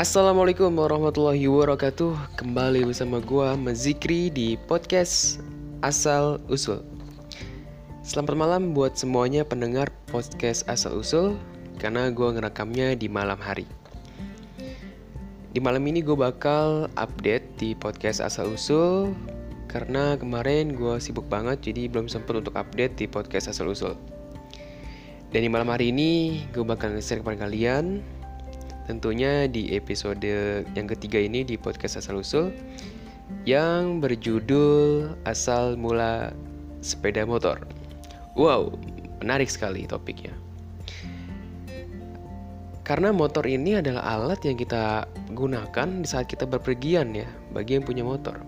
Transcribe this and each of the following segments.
Assalamualaikum warahmatullahi wabarakatuh. Kembali bersama gua Mazikri di podcast Asal Usul. Selamat malam buat semuanya pendengar podcast Asal Usul Karena gua ngerekamnya di malam hari. Di malam ini gue bakal update di podcast Asal Usul Karena kemarin gue sibuk banget jadi belum sempat untuk update di podcast Asal Usul. Dan di malam hari ini gue bakal nge-share kepada kalian Tentunya di episode yang ketiga ini di podcast Asal Usul yang berjudul Asal Mula Sepeda Motor. Wow, menarik sekali topiknya. Karena motor ini adalah alat yang kita gunakan di saat kita berpergian ya, bagi yang punya motor.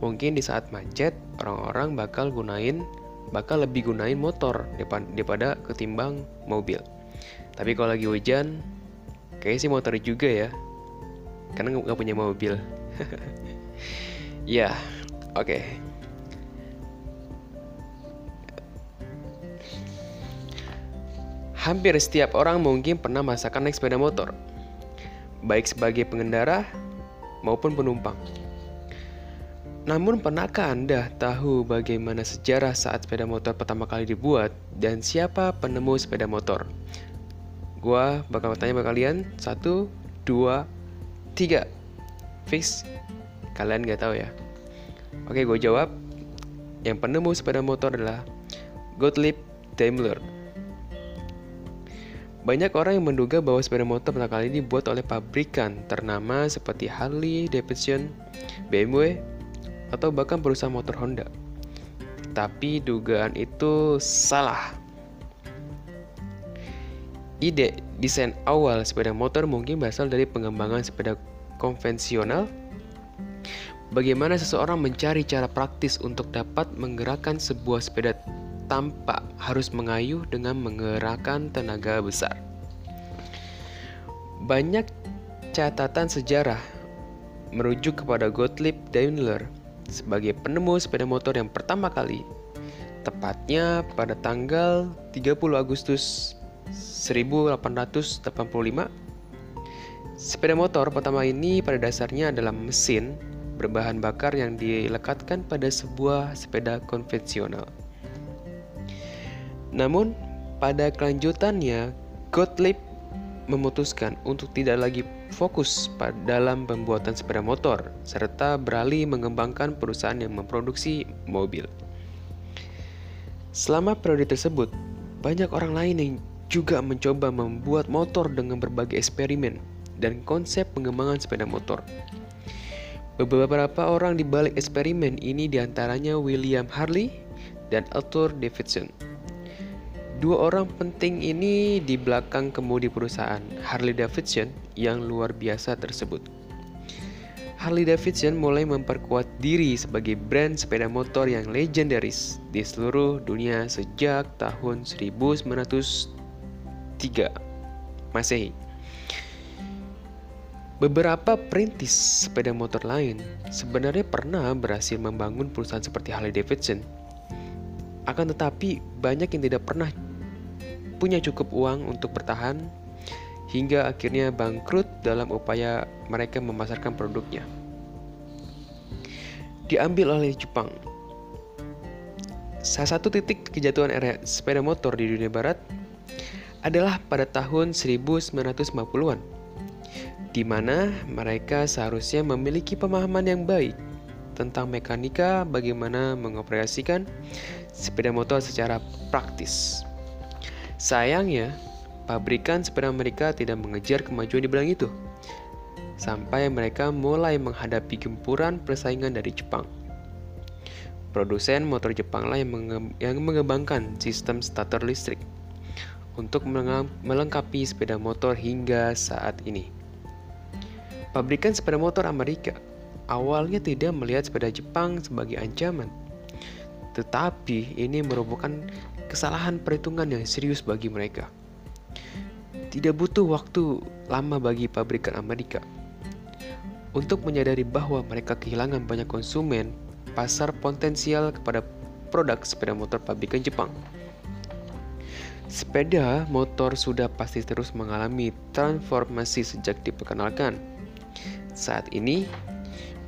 Mungkin di saat macet, orang-orang bakal gunain bakal lebih gunain motor daripada ketimbang mobil. Tapi kalau lagi hujan, Kayaknya sih motor juga ya Karena nggak punya mobil Ya, oke okay. Hampir setiap orang mungkin pernah merasakan naik sepeda motor Baik sebagai pengendara maupun penumpang namun pernahkah Anda tahu bagaimana sejarah saat sepeda motor pertama kali dibuat dan siapa penemu sepeda motor? Gua bakal bertanya ke kalian. Satu, dua, tiga. Fix. Kalian gak tahu ya. Oke gue jawab. Yang penemu sepeda motor adalah Gottlieb Daimler. Banyak orang yang menduga bahwa sepeda motor pertama kali ini dibuat oleh pabrikan ternama seperti Harley Davidson, BMW, atau bahkan perusahaan motor Honda. Tapi dugaan itu salah. Ide desain awal sepeda motor mungkin berasal dari pengembangan sepeda konvensional. Bagaimana seseorang mencari cara praktis untuk dapat menggerakkan sebuah sepeda tanpa harus mengayuh dengan menggerakkan tenaga besar. Banyak catatan sejarah merujuk kepada Gottlieb Daimler sebagai penemu sepeda motor yang pertama kali, tepatnya pada tanggal 30 Agustus 1885 Sepeda motor pertama ini pada dasarnya adalah mesin berbahan bakar yang dilekatkan pada sebuah sepeda konvensional. Namun, pada kelanjutannya, Gottlieb memutuskan untuk tidak lagi fokus dalam pembuatan sepeda motor, serta beralih mengembangkan perusahaan yang memproduksi mobil. Selama periode tersebut, banyak orang lain yang juga mencoba membuat motor dengan berbagai eksperimen dan konsep pengembangan sepeda motor. Beberapa orang di balik eksperimen ini di antaranya William Harley dan Arthur Davidson. Dua orang penting ini di belakang kemudi perusahaan Harley Davidson yang luar biasa tersebut. Harley Davidson mulai memperkuat diri sebagai brand sepeda motor yang legendaris di seluruh dunia sejak tahun 1900 3 Masehi. Beberapa perintis sepeda motor lain sebenarnya pernah berhasil membangun perusahaan seperti Harley Davidson. Akan tetapi, banyak yang tidak pernah punya cukup uang untuk bertahan hingga akhirnya bangkrut dalam upaya mereka memasarkan produknya. Diambil oleh Jepang. Salah satu titik kejatuhan era sepeda motor di dunia barat adalah pada tahun 1950-an, di mana mereka seharusnya memiliki pemahaman yang baik tentang mekanika bagaimana mengoperasikan sepeda motor secara praktis. Sayangnya, pabrikan sepeda mereka tidak mengejar kemajuan di bidang itu, sampai mereka mulai menghadapi gempuran persaingan dari Jepang. Produsen motor Jepanglah yang mengembangkan sistem starter listrik untuk melengkapi sepeda motor hingga saat ini. Pabrikan sepeda motor Amerika awalnya tidak melihat sepeda Jepang sebagai ancaman, tetapi ini merupakan kesalahan perhitungan yang serius bagi mereka. Tidak butuh waktu lama bagi pabrikan Amerika untuk menyadari bahwa mereka kehilangan banyak konsumen pasar potensial kepada produk sepeda motor pabrikan Jepang. Sepeda motor sudah pasti terus mengalami transformasi sejak diperkenalkan. saat ini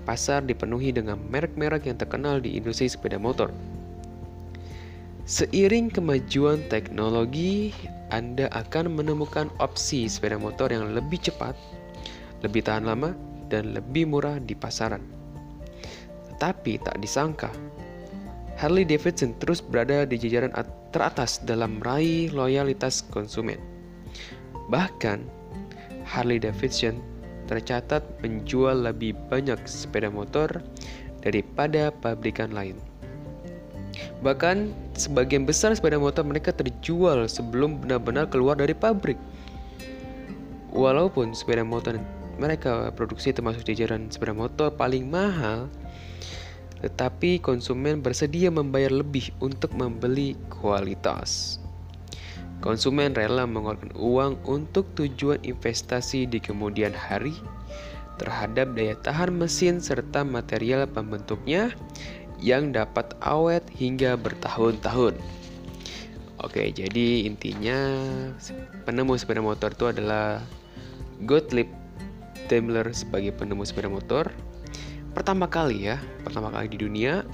pasar dipenuhi dengan merek-merek yang terkenal di industri sepeda motor. Seiring kemajuan teknologi, Anda akan menemukan opsi sepeda motor yang lebih cepat, lebih tahan lama, dan lebih murah di pasaran. Tetapi tak disangka, Harley Davidson terus berada di jajaran teratas dalam meraih loyalitas konsumen. Bahkan, Harley Davidson tercatat menjual lebih banyak sepeda motor daripada pabrikan lain. Bahkan sebagian besar sepeda motor mereka terjual sebelum benar-benar keluar dari pabrik. Walaupun sepeda motor mereka produksi termasuk jajaran sepeda motor paling mahal, tetapi konsumen bersedia membayar lebih untuk membeli kualitas. Konsumen rela mengeluarkan uang untuk tujuan investasi di kemudian hari terhadap daya tahan mesin serta material pembentuknya yang dapat awet hingga bertahun-tahun. Oke, jadi intinya penemu sepeda motor itu adalah Gottlieb Daimler sebagai penemu sepeda motor pertama kali ya, pertama kali di dunia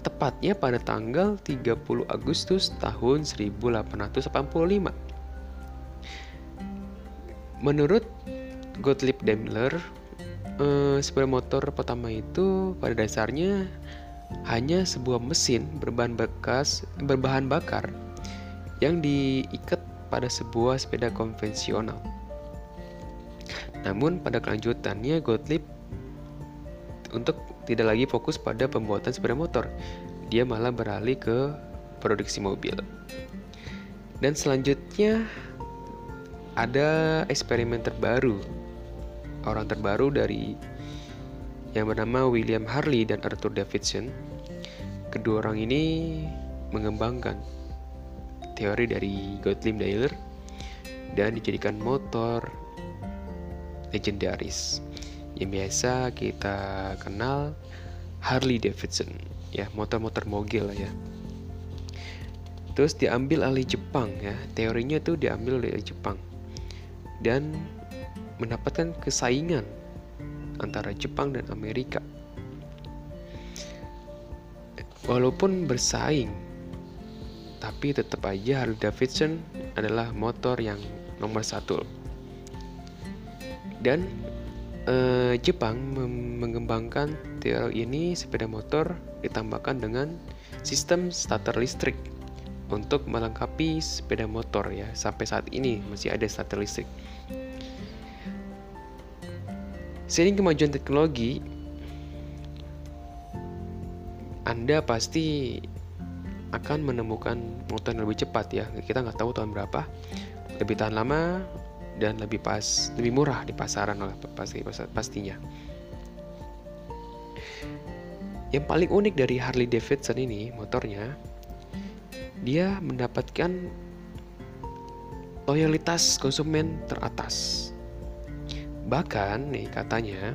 tepatnya pada tanggal 30 Agustus tahun 1885. Menurut Gottlieb Daimler, eh, sepeda motor pertama itu pada dasarnya hanya sebuah mesin berbahan bekas berbahan bakar yang diikat pada sebuah sepeda konvensional. Namun pada kelanjutannya Gottlieb untuk tidak lagi fokus pada pembuatan sepeda motor. Dia malah beralih ke produksi mobil. Dan selanjutnya ada eksperimen terbaru. Orang terbaru dari yang bernama William Harley dan Arthur Davidson. Kedua orang ini mengembangkan teori dari Gottlieb Daimler dan dijadikan motor legendaris yang biasa kita kenal Harley Davidson ya motor-motor mogil ya. Terus diambil alih Jepang ya. Teorinya tuh diambil dari Jepang. Dan mendapatkan kesaingan antara Jepang dan Amerika. Walaupun bersaing tapi tetap aja Harley Davidson adalah motor yang nomor satu. Dan eh, Jepang mengembangkan teori ini sepeda motor ditambahkan dengan sistem starter listrik untuk melengkapi sepeda motor ya sampai saat ini masih ada starter listrik. Seiring kemajuan teknologi, Anda pasti akan menemukan motor yang lebih cepat ya. Kita nggak tahu tahun berapa, lebih tahan lama, dan lebih pas lebih murah di pasaran lah pasti pastinya. Yang paling unik dari Harley Davidson ini motornya dia mendapatkan loyalitas konsumen teratas. Bahkan nih katanya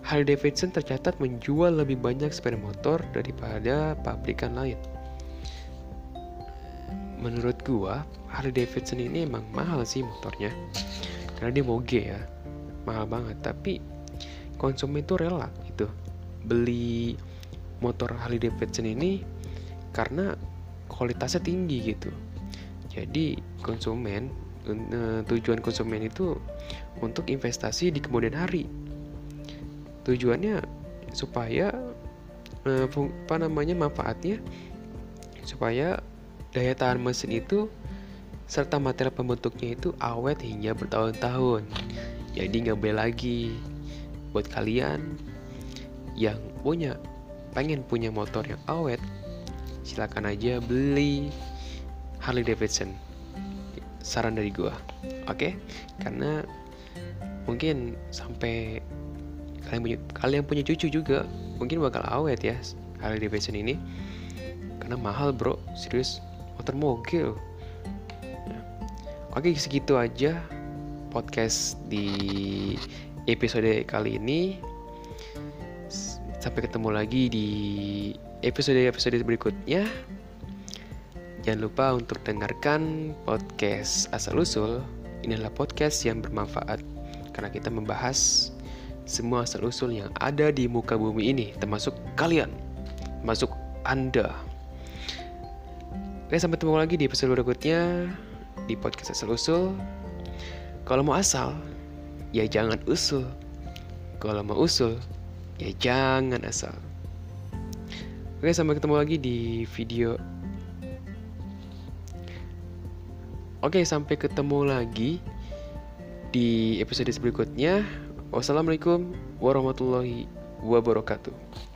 Harley Davidson tercatat menjual lebih banyak sepeda motor daripada pabrikan lain. Menurut gua, Harley Davidson ini emang mahal sih motornya. Karena dia moge ya mahal banget. Tapi konsumen itu rela gitu beli motor Harley Davidson ini karena kualitasnya tinggi gitu. Jadi konsumen eh, tujuan konsumen itu untuk investasi di kemudian hari. Tujuannya supaya eh, apa namanya manfaatnya supaya daya tahan mesin itu serta material pembentuknya itu awet hingga bertahun-tahun. Jadi nggak boleh lagi buat kalian yang punya pengen punya motor yang awet, silakan aja beli Harley Davidson. Saran dari gua, oke? Karena mungkin sampai kalian punya kalian punya cucu juga mungkin bakal awet ya Harley Davidson ini karena mahal bro serius motor mogil Oke, segitu aja podcast di episode kali ini. Sampai ketemu lagi di episode-episode berikutnya. Jangan lupa untuk dengarkan podcast Asal Usul. Ini adalah podcast yang bermanfaat karena kita membahas semua asal-usul yang ada di muka bumi ini, termasuk kalian, termasuk Anda. Oke, sampai ketemu lagi di episode berikutnya di podcast asal-usul. Kalau mau asal, ya jangan usul. Kalau mau usul, ya jangan asal. Oke, sampai ketemu lagi di video. Oke, sampai ketemu lagi di episode berikutnya. Wassalamualaikum warahmatullahi wabarakatuh.